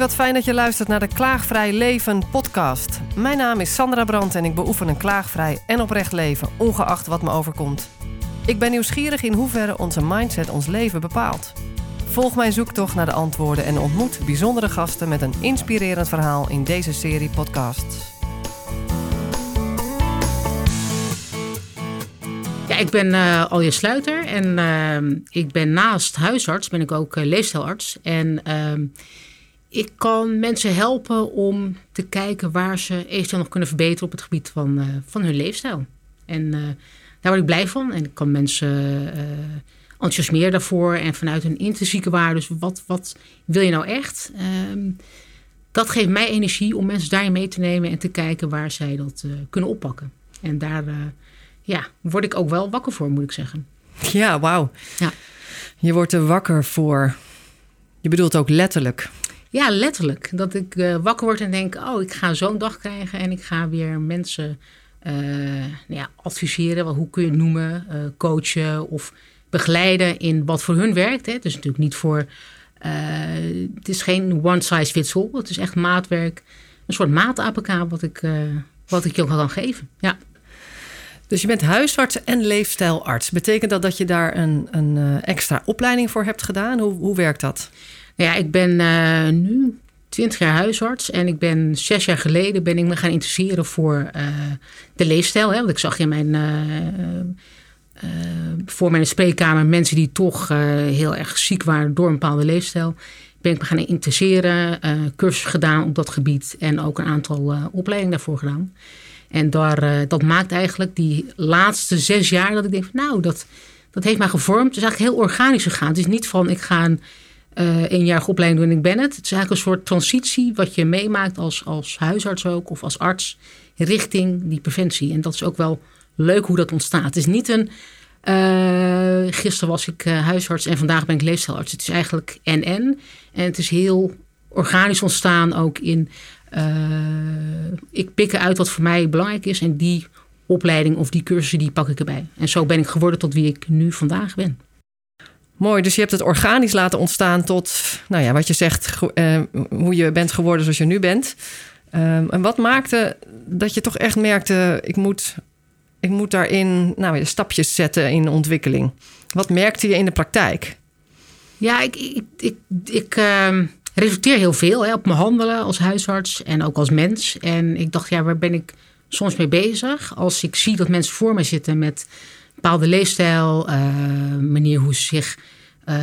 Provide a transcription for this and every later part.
wat fijn dat je luistert naar de Klaagvrij Leven podcast. Mijn naam is Sandra Brandt en ik beoefen een klaagvrij en oprecht leven, ongeacht wat me overkomt. Ik ben nieuwsgierig in hoeverre onze mindset ons leven bepaalt. Volg mijn zoektocht naar de antwoorden en ontmoet bijzondere gasten met een inspirerend verhaal in deze serie podcasts. Ja, ik ben uh, Alje Sluiter en uh, ik ben naast huisarts ben ik ook uh, leefstijlarts. En ehm, ik kan mensen helpen om te kijken waar ze eventueel nog kunnen verbeteren op het gebied van, uh, van hun leefstijl. En uh, daar word ik blij van. En ik kan mensen uh, enthousiasmeren daarvoor. En vanuit een intrinsieke waarde. Dus wat, wat wil je nou echt? Um, dat geeft mij energie om mensen daarin mee te nemen. En te kijken waar zij dat kunnen oppakken. En daar ja, word ik ook wel wakker voor, moet ik zeggen. Ja, wauw. Ja. Je wordt er wakker voor. Je bedoelt ook letterlijk. Ja, letterlijk. Dat ik uh, wakker word en denk: oh, ik ga zo'n dag krijgen en ik ga weer mensen uh, nou ja, adviseren. Wel, hoe kun je het noemen? Uh, coachen of begeleiden in wat voor hun werkt. Hè. Is natuurlijk niet voor. het is geen one size fits all. Het is echt maatwerk. Een soort maat-APK wat ik, wat ik je ook kan geven. Ja. Dus je bent huisarts en leefstijlarts. Betekent dat dat je daar een, een extra opleiding voor hebt gedaan? Hoe, hoe werkt dat? Ja, ik ben uh, nu 20 jaar huisarts en ik ben zes jaar geleden ben ik me gaan interesseren voor uh, de leefstijl. Hè? Want ik zag in mijn, uh, voor mijn spreekkamer mensen die toch heel erg ziek waren door een bepaalde leefstijl. Ben ik me gaan interesseren, cursus gedaan op dat gebied en ook een aantal opleidingen daarvoor gedaan. En daar, dat maakt eigenlijk die laatste zes jaar dat ik denk, van, nou, dat, dat heeft mij gevormd. Het is eigenlijk heel organisch gegaan. Het is niet van ik ga een uh, eenjarige opleiding doen en ik ben het. Het is eigenlijk een soort transitie wat je meemaakt als, als huisarts ook of als arts richting die preventie. En dat is ook wel leuk hoe dat ontstaat. Het is niet een. Uh, gisteren was ik uh, huisarts en vandaag ben ik leefstijlarts. Het is eigenlijk en-en. En het is heel organisch ontstaan ook in. ik pik eruit wat voor mij belangrijk is en die opleiding of die cursussen die pak ik erbij. En zo ben ik geworden tot wie ik nu vandaag ben. Mooi, dus je hebt het organisch laten ontstaan tot, nou ja, wat je zegt, uh, hoe je bent geworden zoals je nu bent. Um, en wat maakte dat je toch echt merkte, ik moet, ik moet daarin nou, stapjes zetten in ontwikkeling? Wat merkte je in de praktijk? Ja, ik, ik, ik, ik reflecteer heel veel hè, op mijn handelen als huisarts en ook als mens. En ik dacht, ja, waar ben ik soms mee bezig? Als ik zie dat mensen voor mij zitten met bepaalde leefstijl, uh, manier hoe ze zich uh,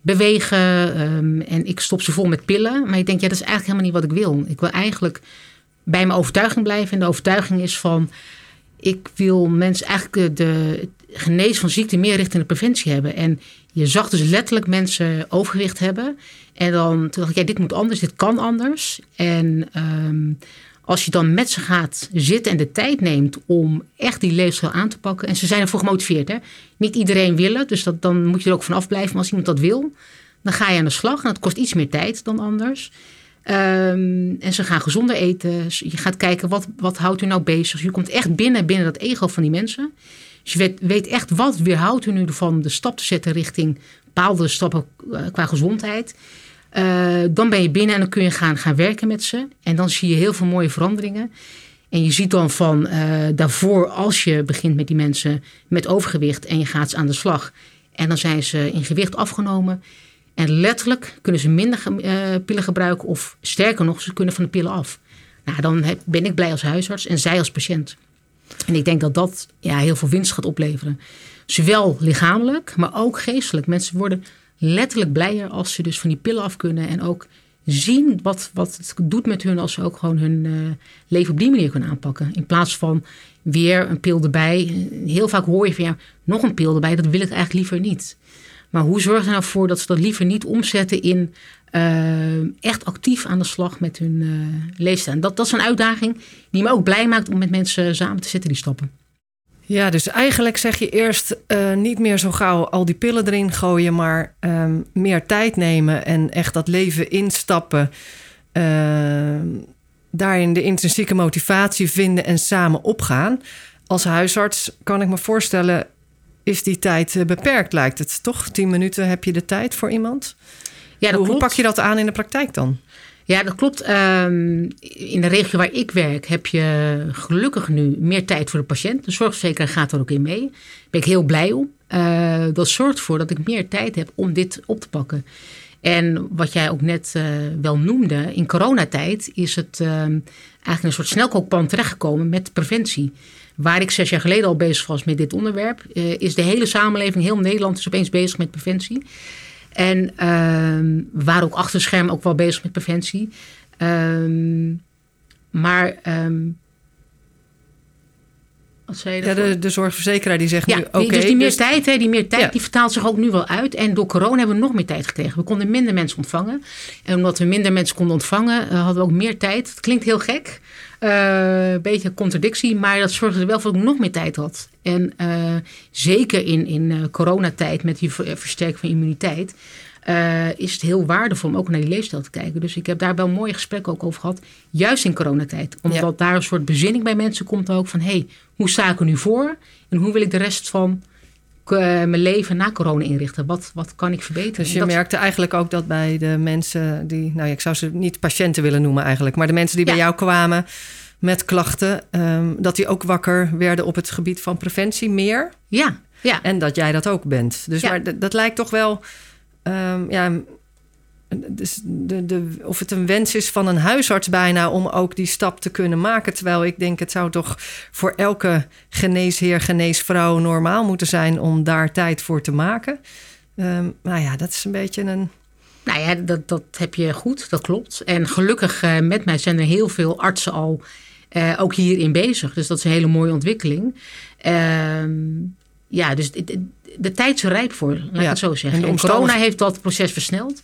bewegen. Um, en ik stop ze vol met pillen. Maar ik denk, ja, dat is eigenlijk helemaal niet wat ik wil. Ik wil eigenlijk bij mijn overtuiging blijven. En de overtuiging is van, ik wil mensen eigenlijk de, genees van ziekte meer richting de preventie hebben. En je zag dus letterlijk mensen overgewicht hebben. En dan toen dacht ik, ja, dit moet anders, dit kan anders. En um, als je dan met ze gaat zitten en de tijd neemt om echt die leefstijl aan te pakken. En ze zijn ervoor gemotiveerd. Hè? Niet iedereen wil het, dus dat, dan moet je er ook vanaf blijven. Maar als iemand dat wil, dan ga je aan de slag. En dat kost iets meer tijd dan anders. Um, en ze gaan gezonder eten. Je gaat kijken, wat, wat houdt u nou bezig? Je komt echt binnen, binnen dat ego van die mensen. Dus je weet, weet echt, wat weerhoudt u nu ervan de stap te zetten richting bepaalde stappen eh, qua gezondheid. Uh, dan ben je binnen en dan kun je gaan, gaan werken met ze. En dan zie je heel veel mooie veranderingen. En je ziet dan van uh, daarvoor, als je begint met die mensen met overgewicht en je gaat ze aan de slag. En dan zijn ze in gewicht afgenomen. En letterlijk kunnen ze minder uh, pillen gebruiken of sterker nog, ze kunnen van de pillen af. Nou, dan ben ik blij als huisarts en zij als patiënt. En ik denk dat dat ja, heel veel winst gaat opleveren. Zowel lichamelijk, maar ook geestelijk. Mensen worden letterlijk blijer als ze dus van die pillen af kunnen. En ook zien wat, wat het doet met hun als ze ook gewoon hun uh, leven op die manier kunnen aanpakken. In plaats van weer een pil erbij. Heel vaak hoor je van ja, nog een pil erbij, dat wil ik eigenlijk liever niet. Maar hoe zorg je nou voor dat ze dat liever niet omzetten in uh, echt actief aan de slag met hun uh, leefstijl? Dat, dat is een uitdaging die me ook blij maakt om met mensen samen te zetten die stappen. Ja, dus eigenlijk zeg je eerst uh, niet meer zo gauw al die pillen erin gooien, maar um, meer tijd nemen en echt dat leven instappen. Uh, daarin de intrinsieke motivatie vinden en samen opgaan. Als huisarts kan ik me voorstellen, is die tijd eh, beperkt, lijkt het toch? Tien minuten heb je de tijd voor iemand? Ja, dat hoe, hoe pak je dat aan in de praktijk dan? Ja, dat klopt. Ehm, in de regio waar ik werk heb je gelukkig nu meer tijd voor de patiënt. De zorgverzekeraar gaat er ook in mee. Daar ben ik heel blij om. Uh, dat zorgt ervoor dat ik meer tijd heb om dit op te pakken. En wat jij ook net uh, wel noemde, in coronatijd is het uh, eigenlijk een soort snelkookpan terechtgekomen met preventie. Waar ik zes jaar geleden al bezig was met dit onderwerp, uh, is de hele samenleving, heel Nederland is opeens bezig met preventie. En we waren ook achter scherm ook wel bezig met preventie. Ehm, maar wat zei je ja, de, de zorgverzekeraar die zegt ja, nu oké. Okay, dus die meer dus, tijd, hè, die meer tijd, die vertaalt zich ook nu wel uit. En door corona hebben we nog meer tijd gekregen. We konden minder mensen ontvangen. En omdat we minder mensen konden ontvangen, uh, hadden we ook meer tijd. Het klinkt heel gek. Uh, een beetje een contradictie, maar dat zorgde er wel voor dat ik nog meer tijd had. En uh, zeker in, in coronatijd met die versterking van immuniteit uh, is het heel waardevol om ook naar die leefstijl te kijken. Dus ik heb daar wel mooie gesprekken ook over gehad. Juist in coronatijd. Omdat daar een soort bezinning bij mensen komt ook van... hé, hey, hoe sta ik er nu voor? En hoe wil ik de rest van mijn leven na corona inrichten? Wat, wat kan ik verbeteren? Dus je merkte eigenlijk ook dat bij de mensen die... nou ik zou ze niet patiënten willen noemen eigenlijk... maar de mensen die bij jou kwamen met klachten... Um, dat die ook wakker werden op het gebied van preventie meer. Ja, ja. En dat jij dat ook bent. Dus maar dat lijkt toch wel um, ja, dus de, de, of het een wens is van een huisarts bijna om ook die stap te kunnen maken. Terwijl ik denk, het zou toch voor elke geneesheer, geneesvrouw normaal moeten zijn om daar tijd voor te maken. Um, nou ja, dat is een beetje een. Nou ja, dat, dat heb je goed, dat klopt. En gelukkig uh, met mij zijn er heel veel artsen al uh, ook hierin bezig. Dus dat is een hele mooie ontwikkeling. Uh, ja, dus de tijd is rijp voor, laat ik het zo zeggen. En, corona heeft dat proces versneld.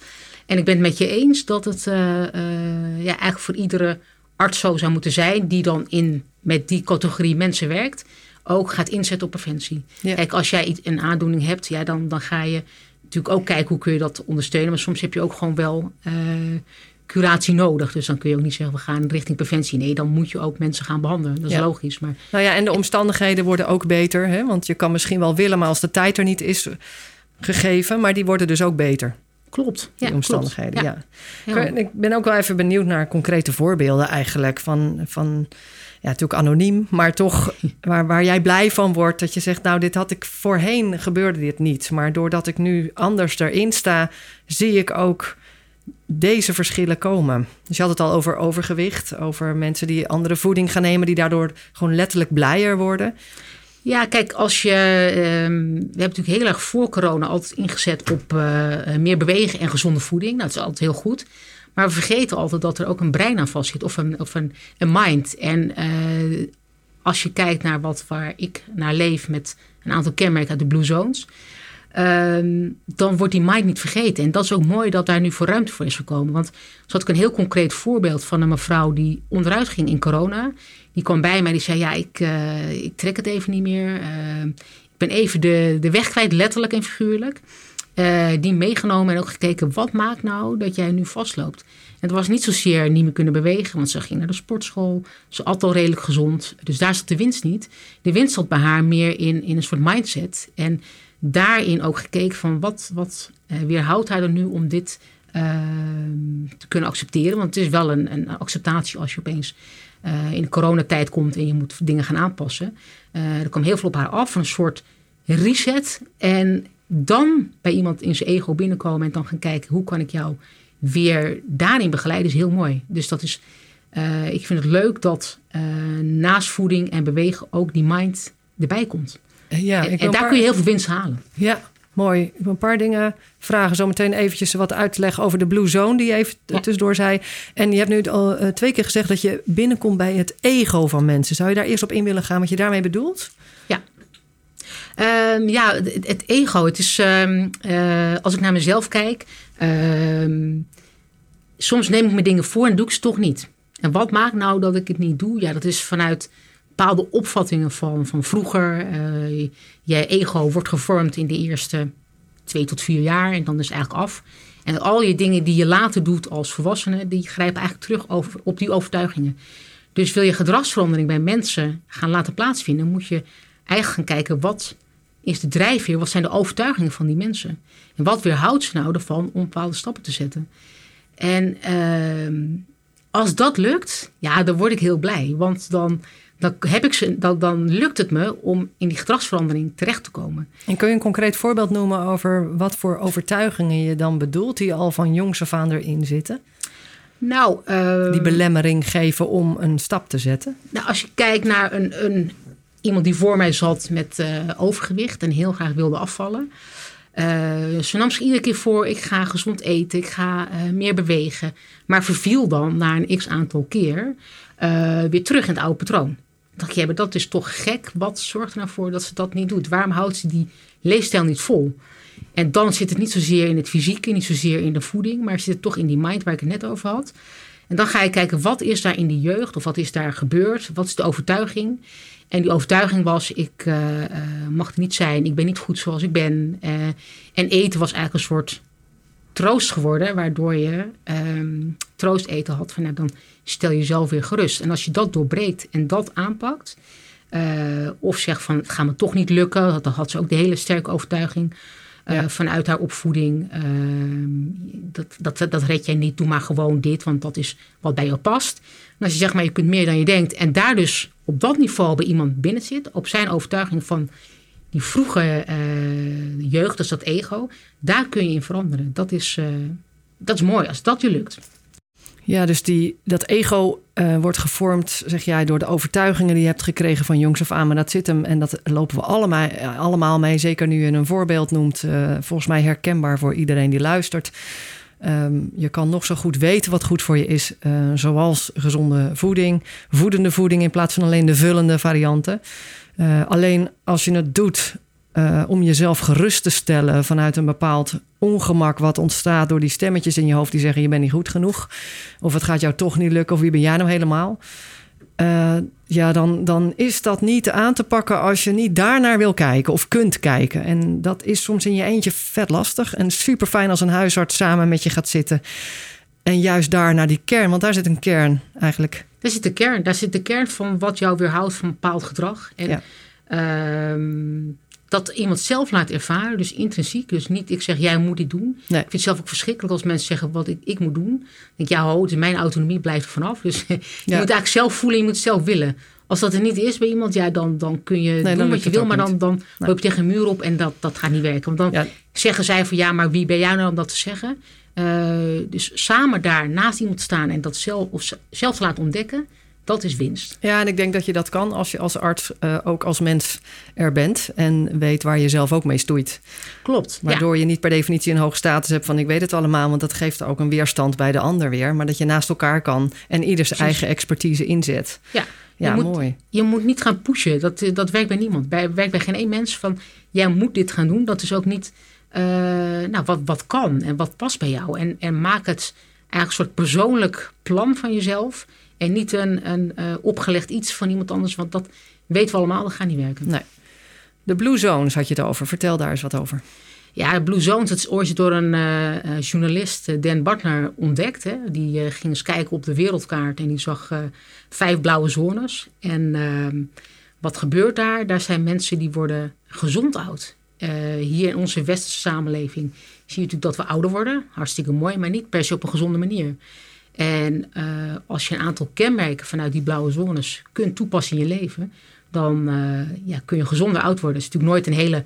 En ik ben het met je eens dat het uh, uh, ja, eigenlijk voor iedere arts zo zou moeten zijn... die dan in, met die categorie mensen werkt, ook gaat inzetten op preventie. Kijk, als jij een aandoening hebt, ja, dan, dan ga je natuurlijk ook kijken hoe kun je dat ondersteunen. Maar soms heb je ook gewoon wel uh, curatie nodig. Dus dan kun je ook niet zeggen, we gaan richting preventie. Nee, dan moet je ook mensen gaan behandelen. Dat is logisch. Maar... Nou ja, en de omstandigheden worden ook beter. Hè? Want je kan misschien wel willen, maar als de tijd er niet is gegeven... maar die worden dus ook beter. Klopt. Die omstandigheden, ja. ja. Ik ben ook wel even benieuwd naar concrete voorbeelden eigenlijk. Van, van ja, natuurlijk anoniem, maar toch waar, waar jij blij van wordt. Dat je zegt, nou, dit had ik voorheen gebeurde dit niet. Maar doordat ik nu anders erin sta, zie ik ook deze verschillen komen. Dus je had het al over overgewicht, over mensen die andere voeding gaan nemen, die daardoor gewoon letterlijk blijer worden. Ja, kijk, als je. Um, we hebben natuurlijk heel erg voor corona altijd ingezet op uh, meer bewegen en gezonde voeding. Nou, dat is altijd heel goed. Maar we vergeten altijd dat er ook een brein aan vast zit, of een, of een, mind. En uh, als je kijkt naar wat waar ik naar leef met een aantal kenmerken uit de Blue Zones. Um, dan wordt die mind niet vergeten. En dat is ook mooi dat daar nu voor ruimte voor is gekomen. Want zo had ik een heel concreet voorbeeld van een mevrouw die onderuit ging in corona. Die kwam bij mij die zei: Ja, ik, uh, ik trek het even niet meer. Uh, ik ben even de, de weg kwijt, letterlijk en figuurlijk. Uh, die meegenomen en ook gekeken: wat maakt nou dat jij nu vastloopt? En het was niet zozeer niet meer kunnen bewegen, want ze ging naar de sportschool. Ze at al redelijk gezond. Dus daar zat de winst niet. De winst zat bij haar meer in, in een soort mindset. En daarin ook gekeken van wat, wat uh, weerhoudt hij er nu om dit uh, te kunnen accepteren. Want het is wel een, een acceptatie als je opeens uh, in de coronatijd komt en je moet dingen gaan aanpassen. er kwam heel veel op haar af, een soort reset. En dan bij iemand in zijn ego binnenkomen en dan gaan kijken hoe kan ik jou weer daarin begeleiden, is heel mooi. Dus dat is, ik vind het leuk dat naast voeding en bewegen ook die mind erbij komt. Ja, en, en daar kun je heel veel winst halen. Ja, mooi. Ik wil een paar dingen vragen. Zometeen eventjes wat uit te leggen over de Blue Zone die je even tussendoor zei. En je hebt nu al uh, twee keer gezegd dat je binnenkomt bij het ego van mensen. Zou je daar eerst op in willen gaan wat je daarmee bedoelt? Ja. Um, ja, het, het, ego. Het is, um, uh, als ik naar mezelf kijk, um, soms neem ik me dingen voor en doe ik ze toch niet. En wat maakt nou dat ik het niet doe? Ja, dat is vanuit bepaalde opvattingen van, van vroeger. Uh, je ego wordt gevormd in de eerste twee tot vier jaar en dan is het eigenlijk af. En al je dingen die je later doet als volwassene, die grijpen eigenlijk terug over, op die overtuigingen. Dus wil je gedragsverandering bij mensen gaan laten plaatsvinden, moet je eigenlijk gaan kijken wat is de drijfveer, wat zijn de overtuigingen van die mensen? En wat weerhoudt ze nou ervan om bepaalde stappen te zetten? En ehm, als dat lukt, ja, dan word ik heel blij. Want dan, dan, heb ik ze, dan, dan lukt het me om in die gedragsverandering terecht te komen. En kun je een concreet voorbeeld noemen over wat voor overtuigingen je dan bedoelt, die al van jongs af aan erin zitten? Nou, ehm, die belemmering geven om een stap te zetten? Nou, als je kijkt naar een, een, iemand die voor mij zat met uh, overgewicht en heel graag wilde afvallen. Uh, ze nam zich iedere keer voor, ik ga gezond eten, ik ga uh, meer bewegen. Maar verviel dan na een x aantal keer weer terug in het oude patroon. Dacht je, ja, dat is toch gek. Wat zorgt er nou voor dat ze dat niet doet? Waarom houdt ze die leefstijl niet vol? En dan zit het niet zozeer in het fysieke, niet zozeer in de voeding, maar zit het toch in die mind waar ik het net over had. En dan ga je kijken, wat is daar in de jeugd of wat is daar gebeurd? Wat is de overtuiging? En die overtuiging was, ik uh, uh, mag er niet zijn, ik ben niet goed zoals ik ben. Uh, en eten was eigenlijk een soort troost geworden, waardoor je um, troost eten had. Van, nou, dan stel je jezelf weer gerust. En als je dat doorbreekt en dat aanpakt, of zegt van, het gaat me toch niet lukken, dan had ze ook de hele sterke overtuiging ja. vanuit haar opvoeding. Ehm, dat, dat, dat red jij niet, doe maar gewoon dit, want dat is wat bij jou past. En als je zegt, maar je kunt meer dan je denkt en daar dus op dat niveau bij iemand binnen zit, op zijn overtuiging van die vroege uh, jeugd, dus dat ego, daar kun je in veranderen. Dat is, dat is mooi als dat je lukt. Ja, dus die, dat ego uh, wordt gevormd, zeg jij, door de overtuigingen die je hebt gekregen van jongs af aan. Maar dat zit hem en dat lopen we allemaal, allemaal mee. Zeker nu je een voorbeeld noemt, volgens mij herkenbaar voor iedereen die luistert. Um, je kan nog zo goed weten wat goed voor je is, zoals gezonde voeding, voedende voeding in plaats van alleen de vullende varianten. Alleen als je het doet uh, om jezelf gerust te stellen vanuit een bepaald ongemak wat ontstaat door die stemmetjes in je hoofd die zeggen je bent niet goed genoeg, of het gaat jou toch niet lukken, of wie ben jij nou helemaal? Uh, ja, dan, dan is dat niet aan te pakken als je niet daarnaar wil kijken of kunt kijken. En dat is soms in je eentje vet lastig. En super fijn als een huisarts samen met je gaat zitten. En juist daar naar die kern, want daar zit een kern eigenlijk. Daar zit de kern. Daar zit de kern van wat jou weerhoudt van bepaald gedrag. En ja. uh, dat iemand zelf laat ervaren, dus intrinsiek. Dus niet ik zeg, jij moet dit doen. Nee. Ik vind het zelf ook verschrikkelijk als mensen zeggen wat ik, ik moet doen. Dan denk ik, ja, ho, is mijn autonomie, blijft er vanaf. Dus je moet eigenlijk zelf voelen, je moet het zelf willen. Als dat er niet is bij iemand, ja, dan, dan kun je nee, doen wat je wil, maar dan, dan nee. loop je tegen een muur op en dat, dat gaat niet werken. Want dan ja. zeggen zij van ja, maar wie ben jij nou om dat te zeggen? Uh, dus samen daar naast iemand staan en dat zelf, of zelf te laten ontdekken, dat is winst. Ja, en ik denk dat je dat kan als je als arts uh, ook als mens er bent en weet waar je zelf ook mee stoeit. Klopt. Waardoor ja. je niet per definitie een hoog status hebt van ik weet het allemaal, want dat geeft ook een weerstand bij de ander weer. Maar dat je naast elkaar kan en ieder zijn eigen expertise inzet. Ja, ja je mooi. Moet, je moet niet gaan pushen. Dat, dat werkt bij niemand. Bij, werkt bij geen één mens van jij moet dit gaan doen. Dat is ook niet uh, nou, wat, wat kan en wat past bij jou. En, en maak het eigenlijk een soort persoonlijk plan van jezelf. En niet een, een uh, opgelegd iets van iemand anders. Want dat weten we allemaal, dat gaat niet werken. Nee. De Blue Zones had je het over. Vertel daar eens wat over. Ja, de Blue Zones, dat is ooit door een uh, journalist, Dan Bartner, ontdekt. Hè. Die uh, ging eens kijken op de wereldkaart en die zag vijf blauwe zones. En ehm, wat gebeurt daar? Daar zijn mensen die worden gezond oud. hier in onze westerse samenleving zie je natuurlijk dat we ouder worden. Hartstikke mooi, maar niet per se op een gezonde manier. En uh, als je een aantal kenmerken vanuit die blauwe zones kunt toepassen in je leven, dan uh, ja, kun je gezonder oud worden. Het is natuurlijk nooit een hele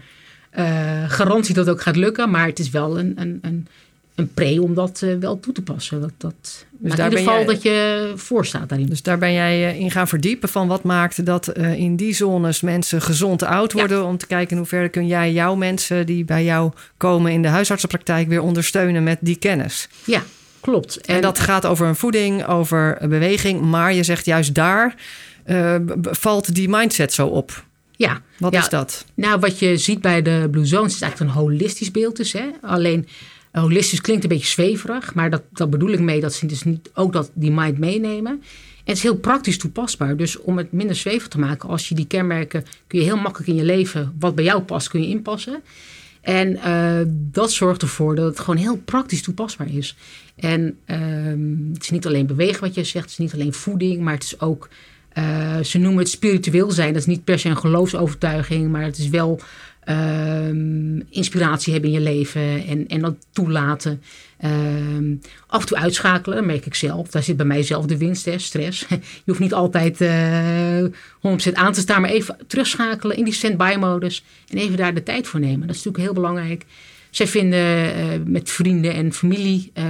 uh, garantie dat het ook gaat lukken, maar het is wel een, een, een, een pre om dat wel toe te passen. Dat, dat, dus in ieder geval jij, dat je voor staat daarin. Dus daar ben jij in gaan verdiepen van wat maakt dat in die zones mensen gezond oud worden. Ja. Om te kijken in hoeverre kun jij jouw mensen die bij jou komen in de huisartsenpraktijk weer ondersteunen met die kennis. Ja, Klopt. En, en, dat gaat over een voeding, over een beweging. Maar je zegt juist daar uh, valt die mindset zo op. Ja. Wat ja, is dat? Nou, wat je ziet bij de Blue Zones is eigenlijk een holistisch beeld. Dus, hè? Alleen holistisch klinkt een beetje zweverig. Maar dat, dat bedoel ik mee dat ze dus niet ook dat die mind meenemen. En het is heel praktisch toepasbaar. Dus om het minder zweverig te maken, als je die kenmerken kun je heel makkelijk in je leven, wat bij jou past, kun je inpassen. En uh, dat zorgt ervoor dat het gewoon heel praktisch toepasbaar is. En uh, het is niet alleen bewegen wat je zegt, het is niet alleen voeding, maar het is ook ze noemen het spiritueel zijn. Dat is niet per se een geloofsovertuiging, maar het is wel Ehm, inspiratie hebben in je leven en, en dat toelaten. Ehm, af en toe uitschakelen, merk ik zelf. Daar zit bij mij zelf de winst, hè, stress. Je hoeft niet altijd uh, eh, 100% aan te staan, maar even terugschakelen in die stand-by-modus en even daar de tijd voor nemen. Dat is natuurlijk heel belangrijk. Zij vinden uh, met vrienden en familie uh,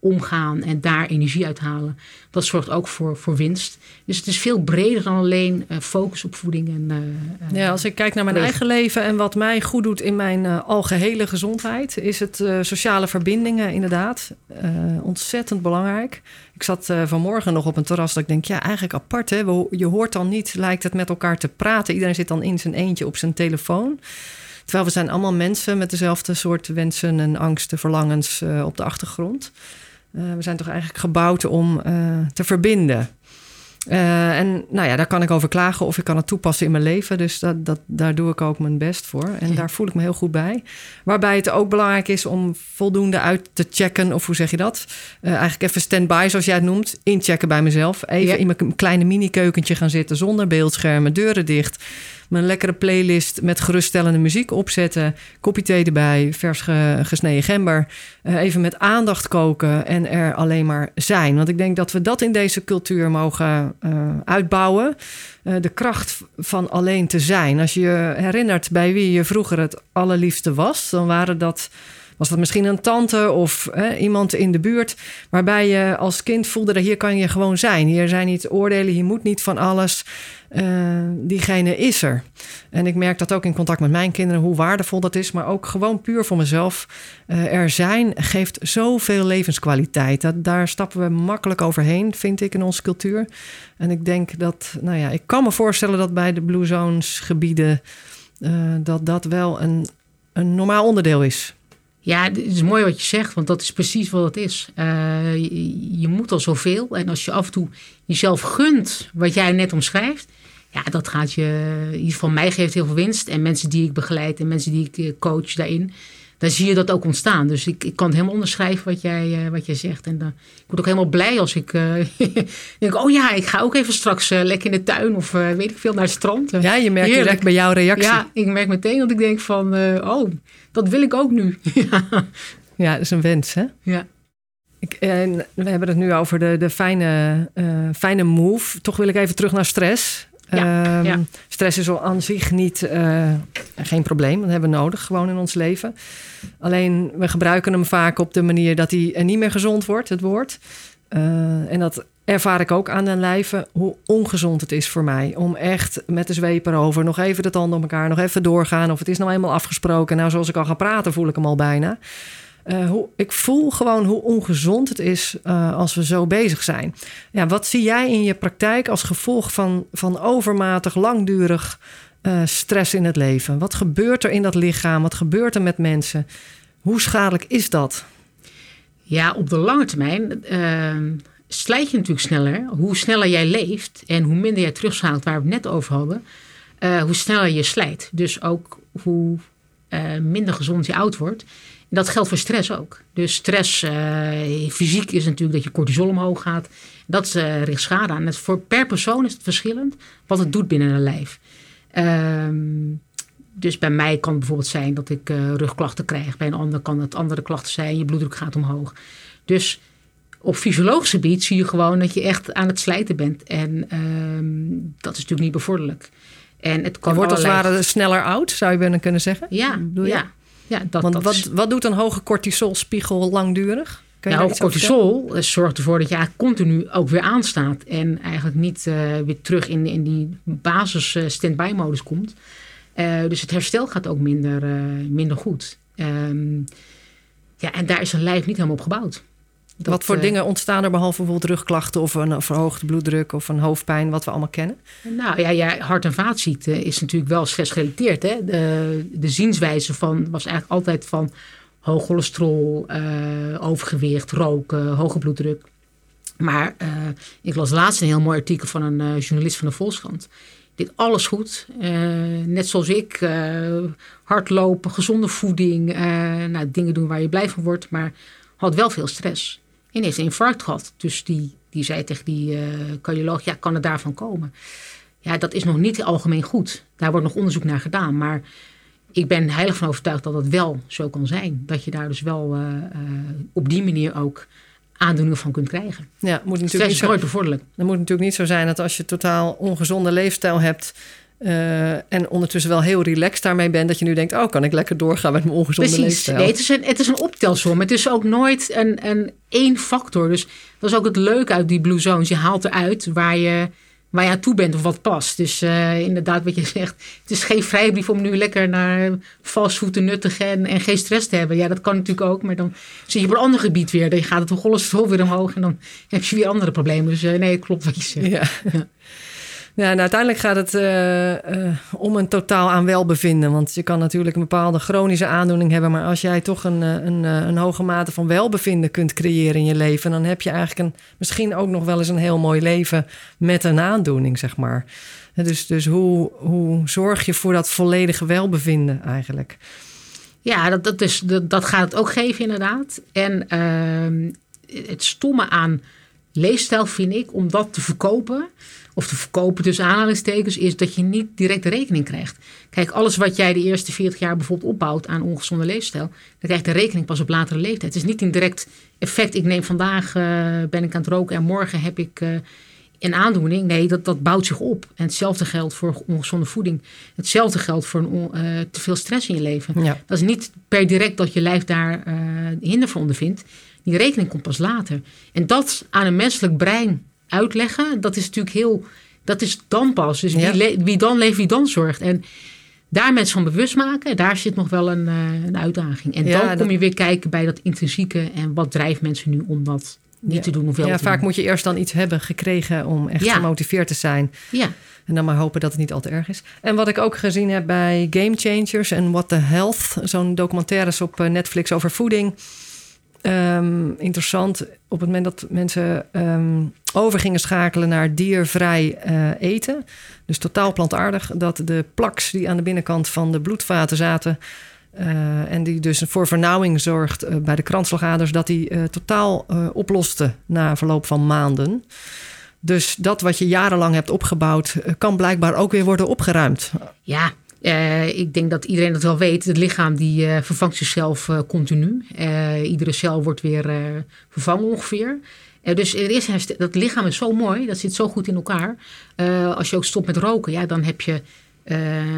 omgaan en daar energie uithalen. Dat zorgt ook voor, voor winst. Dus het is veel breder dan alleen uh, focus op voeding. En, ja, als ik kijk naar mijn eigen leven en wat mij goed doet in mijn algehele gezondheid, is het sociale verbindingen inderdaad ontzettend belangrijk. Ik zat vanmorgen nog op een terras dat ik denk, ja, eigenlijk apart. Hè? Je hoort dan niet, lijkt het met elkaar te praten. Iedereen zit dan in zijn eentje op zijn telefoon. Terwijl we zijn allemaal mensen met dezelfde soort wensen en angsten, verlangens uh, op de achtergrond. Uh, we zijn toch eigenlijk gebouwd om uh, te verbinden. Uh, en nou ja, daar kan ik over klagen of ik kan het toepassen in mijn leven. Dus dat, dat, daar doe ik ook mijn best voor. En daar voel ik me heel goed bij. Waarbij het ook belangrijk is om voldoende uit te checken. Of hoe zeg je dat? Uh, eigenlijk even stand-by, zoals jij het noemt. Inchecken bij mezelf. Even ja. in mijn kleine mini-keukentje gaan zitten zonder beeldschermen, deuren dicht mijn lekkere playlist met geruststellende muziek opzetten. Kopje thee erbij, vers gesneden gember. Uh, even met aandacht koken en er alleen maar zijn. Want ik denk dat we dat in deze cultuur mogen uh, uitbouwen. Uh, de kracht van alleen te zijn. Als je je herinnert bij wie je vroeger het allerliefste was, dan waren dat was dat misschien een tante of hè, iemand in de buurt. Waarbij je als kind voelde dat hier kan je gewoon zijn. Hier zijn niet oordelen, hier moet niet van alles. Uh, diegene is er. En ik merk dat ook in contact met mijn kinderen, hoe waardevol dat is. Maar ook gewoon puur voor mezelf. Uh, er zijn geeft zoveel levenskwaliteit. Dat, daar stappen we makkelijk overheen, vind ik, in onze cultuur. En ik denk dat, nou ja, ik kan me voorstellen dat bij de Blue Zones gebieden. Uh, dat dat wel een, een normaal onderdeel is. Ja, het is mooi wat je zegt, want dat is precies wat het is. Je, je, moet al zoveel. En als je af en toe jezelf gunt wat jij net omschrijft, ja, dat gaat je, in ieder geval mij geeft heel veel winst. En mensen die ik begeleid en mensen die ik eh, coach daarin, dan zie je dat ook ontstaan. Dus ik, ik kan het helemaal onderschrijven wat jij, uh, wat jij zegt. En uh, ik word ook helemaal blij als ik uh, denk, oh ja, ik ga ook even straks lekker in de tuin of weet ik veel naar het strand. ja, je merkt Heerlijk. direct bij jouw reactie. Ja, ik merk meteen dat ik denk van, oh, dat wil ik ook nu. ja, dat is een wens, hè? Ja. Ik, en we hebben het nu over de, de fijne, fijne move. Toch wil ik even terug naar stress. Ja, um, Stress is al aan zich niet, uh, geen probleem. Dat hebben we nodig gewoon in ons leven. Alleen we gebruiken hem vaak op de manier dat hij niet meer gezond wordt, het woord. Uh, en dat ervaar ik ook aan den lijve hoe ongezond het is voor mij. Om echt met de zweep erover nog even de tanden op elkaar, nog even doorgaan. Of het is nou eenmaal afgesproken. Nou, zoals ik al ga praten, voel ik hem al bijna. Uh, hoe, ik voel gewoon hoe ongezond het is uh, als we zo bezig zijn. Ja, wat zie jij in je praktijk als gevolg van, van overmatig, langdurig uh, stress in het leven? Wat gebeurt er in dat lichaam? Wat gebeurt er met mensen? Hoe schadelijk is dat? Ja, op de lange termijn ehm, slijt je natuurlijk sneller. Hoe sneller jij leeft en hoe minder jij terugschakelt, waar we het net over hadden, hoe sneller je slijt. Dus ook hoe minder gezond je oud wordt dat geldt voor stress ook. Dus stress, uh, fysiek is natuurlijk dat je cortisol omhoog gaat. Dat uh, richt schade aan. Het voor, per persoon is het verschillend wat het doet binnen een lijf. Um, dus bij mij kan het bijvoorbeeld zijn dat ik uh, rugklachten krijg. Bij een ander kan het andere klachten zijn. Je bloeddruk gaat omhoog. Dus op fysiologisch gebied zie je gewoon dat je echt aan het slijten bent. En um, dat is natuurlijk niet bevorderlijk. En het kan je wordt als het ware sneller oud, zou je bijna kunnen zeggen? Ja, ja. Ja, dat, Want wat, wat doet een hoge cortisolspiegel langdurig? Nou, cortisol eh, zorgt ervoor dat je eigenlijk continu ook weer aanstaat. En eigenlijk niet uh, weer terug in, in die basis uh, stand-by modus komt. Uh, dus het herstel gaat ook minder, minder goed. Um, ja, en daar is een lijf niet helemaal op gebouwd. Dat, wat voor uh, dingen ontstaan er behalve bijvoorbeeld rugklachten of een verhoogde bloeddruk of een hoofdpijn, wat we allemaal kennen? Nou ja, ja hart- en vaatziekten is natuurlijk wel stressgerelateerd. Hè? De, de zienswijze van was eigenlijk altijd van hoog cholesterol, uh, overgewicht, roken, hoge bloeddruk. Maar uh, ik las laatst een heel mooi artikel van een journalist van de Volkskrant. Dit alles goed, net zoals ik. hardlopen, gezonde voeding, nou, dingen doen waar je blij van wordt, maar had wel veel stress ineens een infarct gehad. Dus die die zei tegen die uh, cardioloog, ja, kan het daarvan komen? Ja, dat is nog niet algemeen goed. Daar wordt nog onderzoek naar gedaan. Maar ik ben heilig van overtuigd dat het wel zo kan zijn. Dat je daar dus wel uh, uh, op die manier ook aandoeningen van kunt krijgen. Ja, moet natuurlijk is nooit bevorderlijk. Het moet natuurlijk niet zo zijn dat als je totaal ongezonde leefstijl hebt... Uh, en ondertussen wel heel relaxed daarmee bent... dat je nu denkt, oh, kan ik lekker doorgaan met mijn ongezonde Precies. leefstijl? Nee, het is, een, het is een optelsom. Het is ook nooit een, een één factor. Dus dat is ook het leuke uit die Blue Zones. Je haalt eruit waar je waar je aan toe bent of wat past. Dus uh, inderdaad, wat je zegt, het is geen vrijbrief om nu lekker naar fastfood te nuttigen en, en geen stress te hebben. Ja, dat kan natuurlijk ook, maar dan zit je op een ander gebied weer. Dan gaat het cholesterol weer omhoog en dan heb je weer andere problemen. Dus uh, nee, klopt wat je zegt. Ja. ja. Ja, en uiteindelijk gaat het uh, uh, om een totaal aan welbevinden. Want je kan natuurlijk een bepaalde chronische aandoening hebben. Maar als jij toch een, een, een hoge mate van welbevinden kunt creëren in je leven. dan heb je eigenlijk een, misschien ook nog wel eens een heel mooi leven met een aandoening, zeg maar. Dus, dus hoe, hoe zorg je voor dat volledige welbevinden eigenlijk? Ja, dat, dat, is, dat, dat gaat het ook geven, inderdaad. En uh, het stomme aan leefstijl vind ik om dat te verkopen of te verkopen tussen aanhalingstekens, is dat je niet direct de rekening krijgt. Kijk, alles wat jij de eerste 40 jaar bijvoorbeeld opbouwt aan ongezonde leefstijl, dan krijg je de rekening pas op latere leeftijd. Het is niet een direct effect. Ik neem vandaag, uh, ben ik aan het roken en morgen heb ik uh, een aandoening. Nee, dat, dat bouwt zich op. En hetzelfde geldt voor ongezonde voeding. Hetzelfde geldt voor een, uh, te veel stress in je leven. Ja. Dat is niet per direct dat je lijf daar hinder van ondervindt. Die rekening komt pas later. En dat aan een menselijk brein uitleggen, dat is natuurlijk heel. Dat is dan pas. Dus Ja. wie, wie dan leeft, wie dan zorgt. En daar mensen van bewust maken, daar zit nog wel een, eh, een uitdaging. En Ja, dan kom dat- je weer kijken bij dat intrinsieke en wat drijft mensen nu om dat niet Ja. te doen of wel Ja, vaak doen. moet je eerst dan iets hebben gekregen om echt gemotiveerd te zijn. Ja, En dan maar hopen dat het niet al te erg is. En wat ik ook gezien heb bij Game Changers en What the Health, zo'n documentaires op eh, Netflix over voeding. Ehm, interessant, op het moment dat mensen ehm, over gingen schakelen naar diervrij eh, eten, dus totaal plantaardig, dat de plaks die aan de binnenkant van de bloedvaten zaten eh, en die dus voor vernauwing zorgt eh, bij de kransslagaders, dat die totaal oploste na verloop van maanden. Dus dat wat je jarenlang hebt opgebouwd, kan blijkbaar ook weer worden opgeruimd. ja. Eh, ik denk dat iedereen dat wel weet. Het lichaam die eh, vervangt zichzelf eh, continu. Iedere cel wordt weer vervangen ongeveer. Dus is dat lichaam is zo mooi. Dat zit zo goed in elkaar. Als je ook stopt met roken, ja, dan heb je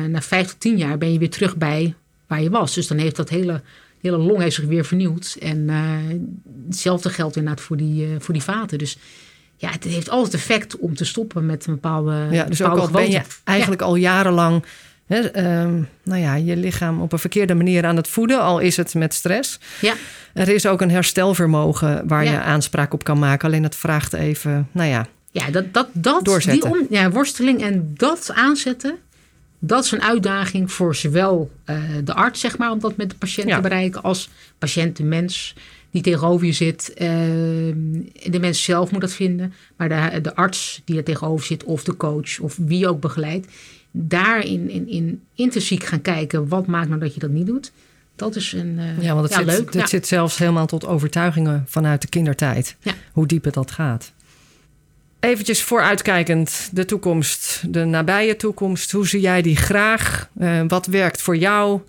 na vijf tot tien jaar ben je weer terug bij waar je was. Dus dan heeft dat hele, hele long heeft zich weer vernieuwd. En hetzelfde geldt inderdaad voor die, voor die vaten. Dus ja, het heeft altijd effect om te stoppen met een bepaalde Ja, dus ook bepaalde al ben je gewoonte. eigenlijk al jarenlang hè, ehm, nou ja, je lichaam op een verkeerde manier aan het voeden, al is het met stress. Ja. Er is ook een herstelvermogen waar Ja. je aanspraak op kan maken. Alleen het vraagt even, nou ja, Ja, dat, dat, dat Doorzetten. Die om, ja, worsteling en dat aanzetten, dat is een uitdaging voor zowel eh, de arts, zeg maar, om dat met de patiënt Ja. te bereiken, als patiënt, de mens die tegenover je zit. Eh, de mens zelf moet dat vinden, maar de, de arts die er tegenover zit, of de coach, of wie ook begeleidt, daar in, in, in intrinsiek gaan kijken, wat maakt nou dat je dat niet doet. Dat is een eh, ja want het, zit, leuk. het ja. zit zelfs helemaal tot overtuigingen vanuit de kindertijd. Ja. Hoe diep het dat gaat. Eventjes vooruitkijkend, de toekomst, de nabije toekomst. Hoe zie jij die graag? Eh, wat werkt voor jou?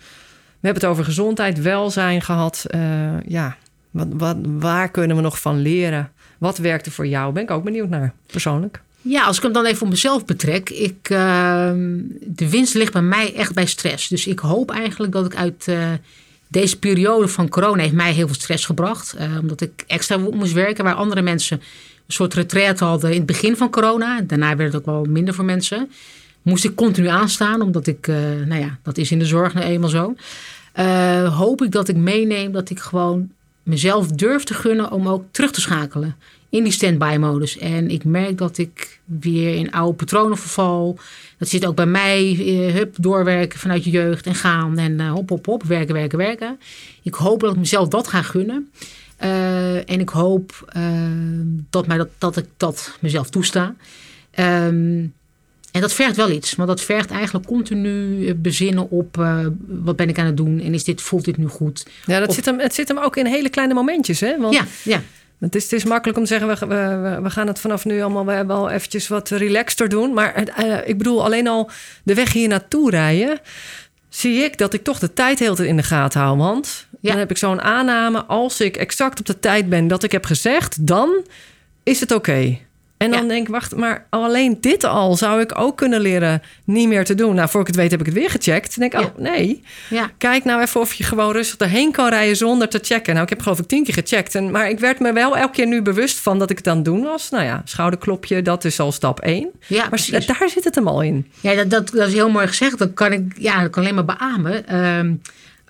We hebben het over gezondheid, welzijn gehad. Eh, ja, wat, wat, waar kunnen we nog van leren? Wat werkte voor jou? Ben ik ook benieuwd naar, persoonlijk. Ja, als ik hem dan even op mezelf betrek. Ik, ehm, de winst ligt bij mij echt bij stress. Dus ik hoop eigenlijk dat ik uit eh, deze periode van corona... heeft mij heel veel stress gebracht. eh, omdat ik extra moest werken waar andere mensen... een soort retraite hadden in het begin van corona. Daarna werd het ook wel minder voor mensen. Moest ik continu aanstaan, omdat ik... eh, nou ja, dat is in de zorg nou eenmaal zo. Hoop ik dat ik meeneem dat ik gewoon mezelf durf te gunnen... om ook terug te schakelen in die standby modus. En ik merk dat ik weer in oude patronen verval. Dat zit ook bij mij. eh, hup, doorwerken vanuit je jeugd en gaan. En eh, hop, hop, hop, werken, werken, werken. Ik hoop dat ik mezelf dat ga gunnen. Eh, en ik hoop dat, mij dat, dat ik dat mezelf toesta. Ehm, en dat vergt wel iets. Want dat vergt eigenlijk continu bezinnen op... wat ben ik aan het doen? En is dit, voelt dit nu goed? Ja, dat Of- zit hem, het zit hem ook in hele kleine momentjes. Hè? Want Ja, ja. Het is, het is makkelijk om te zeggen, we, we, we gaan het vanaf nu allemaal we wel eventjes wat relaxter doen. Maar uh, ik bedoel, alleen al de weg hier naartoe rijden, zie ik dat ik toch de tijd heel in de gaten hou. Want ja. dan heb ik zo'n aanname, als ik exact op de tijd ben dat ik heb gezegd, dan is het oké. En dan denk ik, wacht, maar alleen dit al zou ik ook kunnen leren niet meer te doen. Nou, voor ik het weet heb ik het weer gecheckt. Dan denk ik, oh nee, ja. kijk nou even of je gewoon rustig erheen kan rijden zonder te checken. Nou, ik heb geloof ik tien keer gecheckt. En, maar ik werd me wel elke keer nu bewust van dat ik het aan het doen was. Nou ja, schouderklopje, dat is al stap één. Ja, maar daar zit het hem al in. Ja, dat, dat, dat is heel mooi gezegd. Dat kan ik, ja, dat kan alleen maar beamen. Ehm,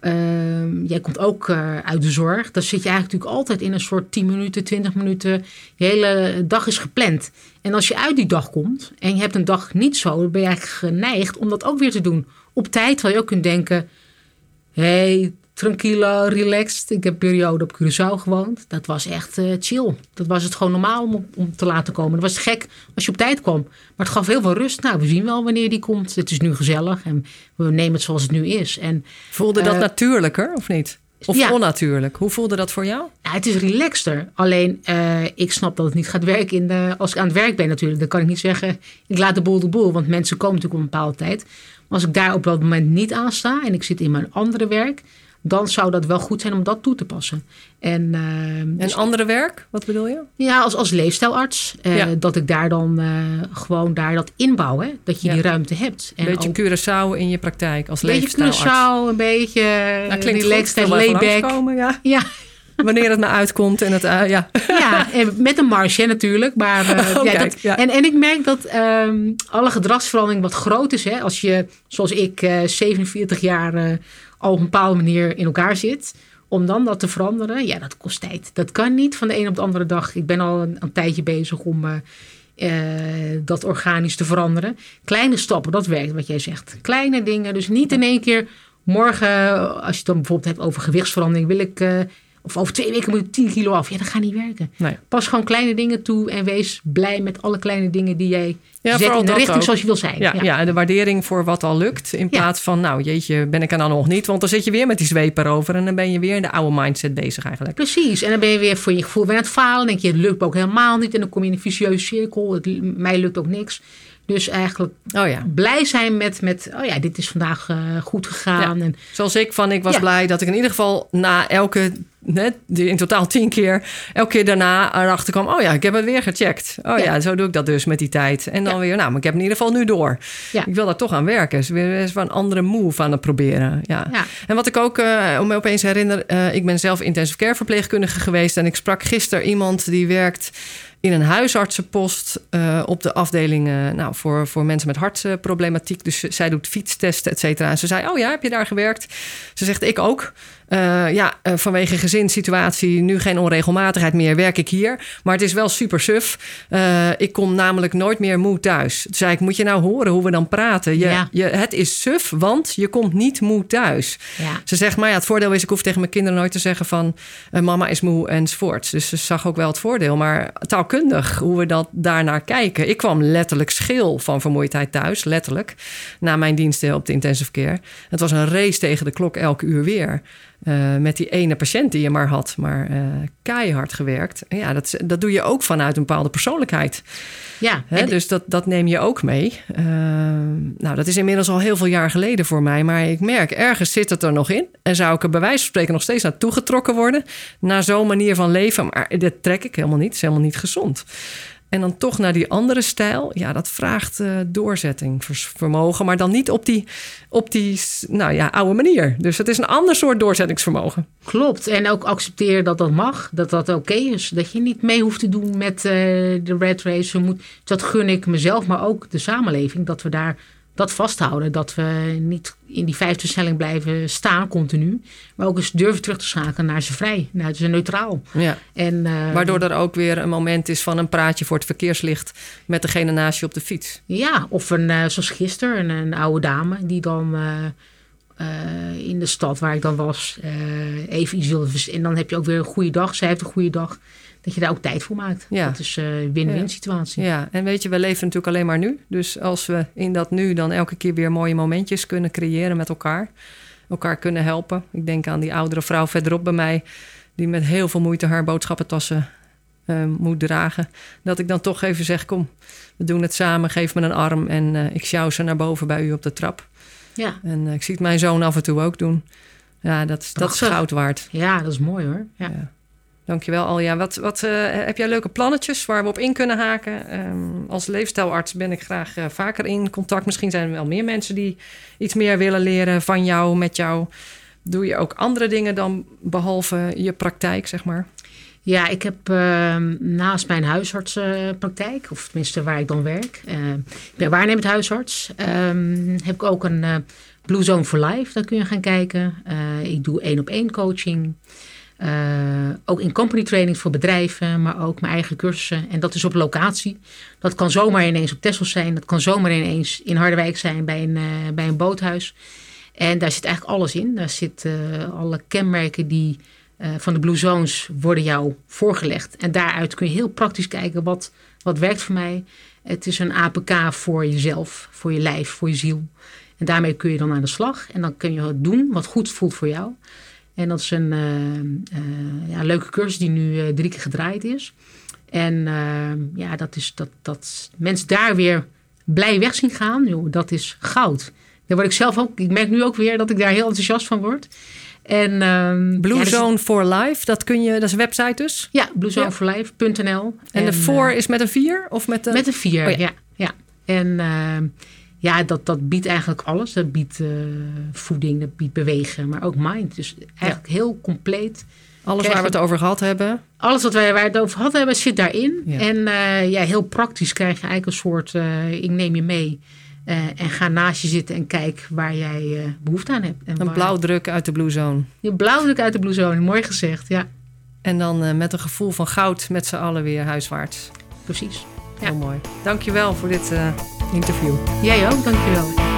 Ehm, jij komt ook uh, uit de zorg. Dan zit je eigenlijk natuurlijk altijd in een soort 10 minuten, 20 minuten. Je hele dag is gepland. En als je uit die dag komt en je hebt een dag niet zo, dan ben je eigenlijk geneigd om dat ook weer te doen. Op tijd, terwijl je ook kunt denken: hé, hey, tranquilo, relaxed. Ik heb een periode op Curaçao gewoond. Dat was echt uh, chill. Dat was het gewoon normaal om, om te laten komen. Dat was gek als je op tijd kwam. Maar het gaf heel veel rust. Nou, we zien wel wanneer die komt. Het is nu gezellig en we nemen het zoals het nu is. En, voelde dat uh, natuurlijker of niet? Of ja. onnatuurlijk? Hoe voelde dat voor jou? Ja, het is relaxter. Alleen, uh, ik snap dat het niet gaat werken in de, als ik aan het werk ben natuurlijk. Dan kan ik niet zeggen, ik laat de boel de boel. Want mensen komen natuurlijk op een bepaalde tijd. Maar als ik daar op dat moment niet aan sta en ik zit in mijn andere werk dan zou dat wel goed zijn om dat toe te passen. En, uh, en dus, andere werk, wat bedoel je? Ja, als, als leefstijlarts. Uh, Dat ik daar dan uh, gewoon daar dat inbouw, hè? dat je ja. die ruimte hebt. Een beetje Curaçao in je praktijk als leefstijlarts. Een beetje Curaçao, een beetje nou, relaxed en layback. Ja. ja. Wanneer het maar uitkomt en het, ja. Ja, en met een marge natuurlijk. Maar, oh, ja, kijk, dat. En, en ik merk dat um, alle gedragsverandering wat groot is. Hè, als je, zoals ik, uh, 47 jaar al op een bepaalde manier in elkaar zit. Om dan dat te veranderen, ja, dat kost tijd. Dat kan niet van de een op de andere dag. Ik ben al een, tijdje bezig om uh, uh, dat organisch te veranderen. Kleine stappen, dat werkt wat jij zegt. Kleine dingen, dus niet in één keer morgen, als je het dan bijvoorbeeld hebt over gewichtsverandering, wil ik of over twee weken moet ik 10 kilo af. Ja, dat gaat niet werken. Nee. Pas gewoon kleine dingen toe en wees blij met alle kleine dingen die jij ja, zet in de richting ook. zoals je wil zijn. Ja, ja, en de waardering voor wat al lukt. In plaats van, nou jeetje, ben ik er dan nog niet. Want dan zit je weer met die zweep erover. En dan ben je weer in de oude mindset bezig eigenlijk. Precies. En dan ben je weer voor je gevoel weer aan het falen. Dan denk je, het lukt ook helemaal niet. En dan kom je in een vicieuze cirkel. Het, mij lukt ook niks. Dus eigenlijk oh ja. blij zijn met, met, oh ja, dit is vandaag uh, goed gegaan. Ja. En, Zoals ik van, ik was ja. blij dat ik in ieder geval na elke, net, in totaal tien keer, elke keer daarna erachter kwam, oh ja, ik heb het weer gecheckt. Oh ja, zo doe ik dat dus met die tijd. En dan weer, nou, maar ik heb in ieder geval nu door. Ik wil daar toch aan werken. Dus weer eens een andere move aan het proberen. Ja. En wat ik ook, uh, om me opeens herinner, uh, ik ben zelf intensive care verpleegkundige geweest en ik sprak gisteren iemand die werkt in een huisartsenpost uh, op de afdeling uh, nou, voor, voor mensen met hartproblematiek. Dus zij doet fietstesten, et cetera. En ze zei, oh ja, heb je daar gewerkt? Ze zegt, ik ook. Uh, ja, uh, vanwege gezinssituatie, nu geen onregelmatigheid meer, werk ik hier. Maar het is wel super suf. Uh, ik kom namelijk nooit meer moe thuis. Toen zei ik, moet je nou horen hoe we dan praten? Je, ja. je, het is suf, want je komt niet moe thuis. Ja. Ze zegt, maar ja, het voordeel is, ik hoef tegen mijn kinderen nooit te zeggen van... mama is moe enzovoort. Dus ze zag ook wel het voordeel. Maar taalkundig, hoe we dat daarnaar kijken. Ik kwam letterlijk schil van vermoeidheid thuis, letterlijk. Na mijn diensten op de intensive care. Het was een race tegen de klok elke uur weer. Uh, met die ene patiënt die je maar had, maar uh, keihard gewerkt. Ja, dat, dat doe je ook vanuit een bepaalde persoonlijkheid. Ja, Hè, dus dat, dat neem je ook mee. Uh, nou, dat is inmiddels al heel veel jaar geleden voor mij. Maar ik merk, ergens zit het er nog in. En zou ik er bij wijze van spreken nog steeds naartoe getrokken worden. Naar zo'n manier van leven. Maar dat trek ik helemaal niet. Het is helemaal niet gezond. En dan toch naar die andere stijl. Ja, dat vraagt uh, doorzettingsvermogen. Maar dan niet op die, op die nou ja, oude manier. Dus het is een ander soort doorzettingsvermogen. Klopt. En ook accepteren dat dat mag. Dat dat oké is. Dat je niet mee hoeft te doen met uh, de red race. Dat gun ik mezelf, maar ook de samenleving. Dat we daar dat vasthouden. Dat we niet in die vijfde stelling blijven staan continu. Maar ook eens durven terug te schakelen naar ze vrij, naar ze neutraal. Ja. En, uh, Waardoor er ook weer een moment is van een praatje voor het verkeerslicht met degene naast je op de fiets. Ja, of een, uh, zoals gisteren, een, een, oude dame die dan... Uh, in de stad waar ik dan was, even iets wilde. En dan heb je ook weer een goede dag. Zij heeft een goede dag dat je daar ook tijd voor maakt. Ja. Dat is een uh, win-win ja. situatie. Ja, en weet je, we leven natuurlijk alleen maar nu. Dus als we in dat nu dan elke keer weer mooie momentjes kunnen creëren met elkaar. Elkaar kunnen helpen. Ik denk aan die oudere vrouw verderop bij mij... die met heel veel moeite haar boodschappentassen eh, moet dragen. Dat ik dan toch even zeg: Kom, we doen het samen. Geef me een arm. En uh, ik sjouw ze naar boven bij u op de trap. Ja. En ik zie het mijn zoon af en toe ook doen. Ja, dat, dat is goud waard. Ja, dat is mooi hoor. Ja. ja. Dankjewel Alja. Wat, wat heb jij leuke plannetjes waar we op in kunnen haken? Um, als leefstijlarts ben ik graag vaker in contact. Misschien zijn er wel meer mensen die iets meer willen leren van jou, met jou. Doe je ook andere dingen dan behalve je praktijk, zeg maar? Ja, ik heb uh, naast mijn huisartspraktijk, of tenminste waar ik dan werk, uh, ik ben waarnemend huisarts, heb ik ook een uh, Blue Zone for Life. Daar kun je gaan kijken. Eh, ik doe één op één coaching. Ook in company training voor bedrijven, maar ook mijn eigen cursussen. En dat is op locatie. Dat kan zomaar ineens op Texel zijn. Dat kan zomaar ineens in Harderwijk zijn bij een, bij een boothuis. En daar zit eigenlijk alles in. Daar zitten uh, alle kenmerken die van de Blue Zones worden jou voorgelegd. En daaruit kun je heel praktisch kijken wat, wat werkt voor mij. Het is een APK voor jezelf, voor je lijf, voor je ziel. En daarmee kun je dan aan de slag. En dan kun je doen wat goed voelt voor jou. En dat is een uh, ja, leuke cursus die nu drie keer gedraaid is. En ja, dat is dat, dat mensen daar weer blij weg zien gaan. Joh, dat is goud. Daar word ik zelf ook. Ik merk nu ook weer dat ik daar heel enthousiast van word. En, um, Blue ja, Zone for Life, dat kun je, dat is een website dus? Ja, bluezoneforlife.nl. En, en de 4 uh, is met een 4 of met de... Met een 4, oh, ja. ja. ja. En uh, ja, dat, dat biedt eigenlijk alles. Dat biedt uh, voeding, dat biedt bewegen, maar ook mind. Dus eigenlijk ja. heel compleet. Alles waar we het over gehad hebben. Alles wat wij waar het over gehad hebben, zit daarin. Ja. En uh, ja, heel praktisch krijg je eigenlijk een soort, uh, ik neem je mee en ga naast je zitten en kijk waar jij behoefte aan hebt. En een waar... blauwdruk uit de Blue Zone. Je blauwdruk uit de Blue Zone, mooi gezegd, ja. En dan met een gevoel van goud met z'n allen weer huiswaarts. Precies. Ja. Heel mooi. Dankjewel voor dit interview. Jij ook, dankjewel.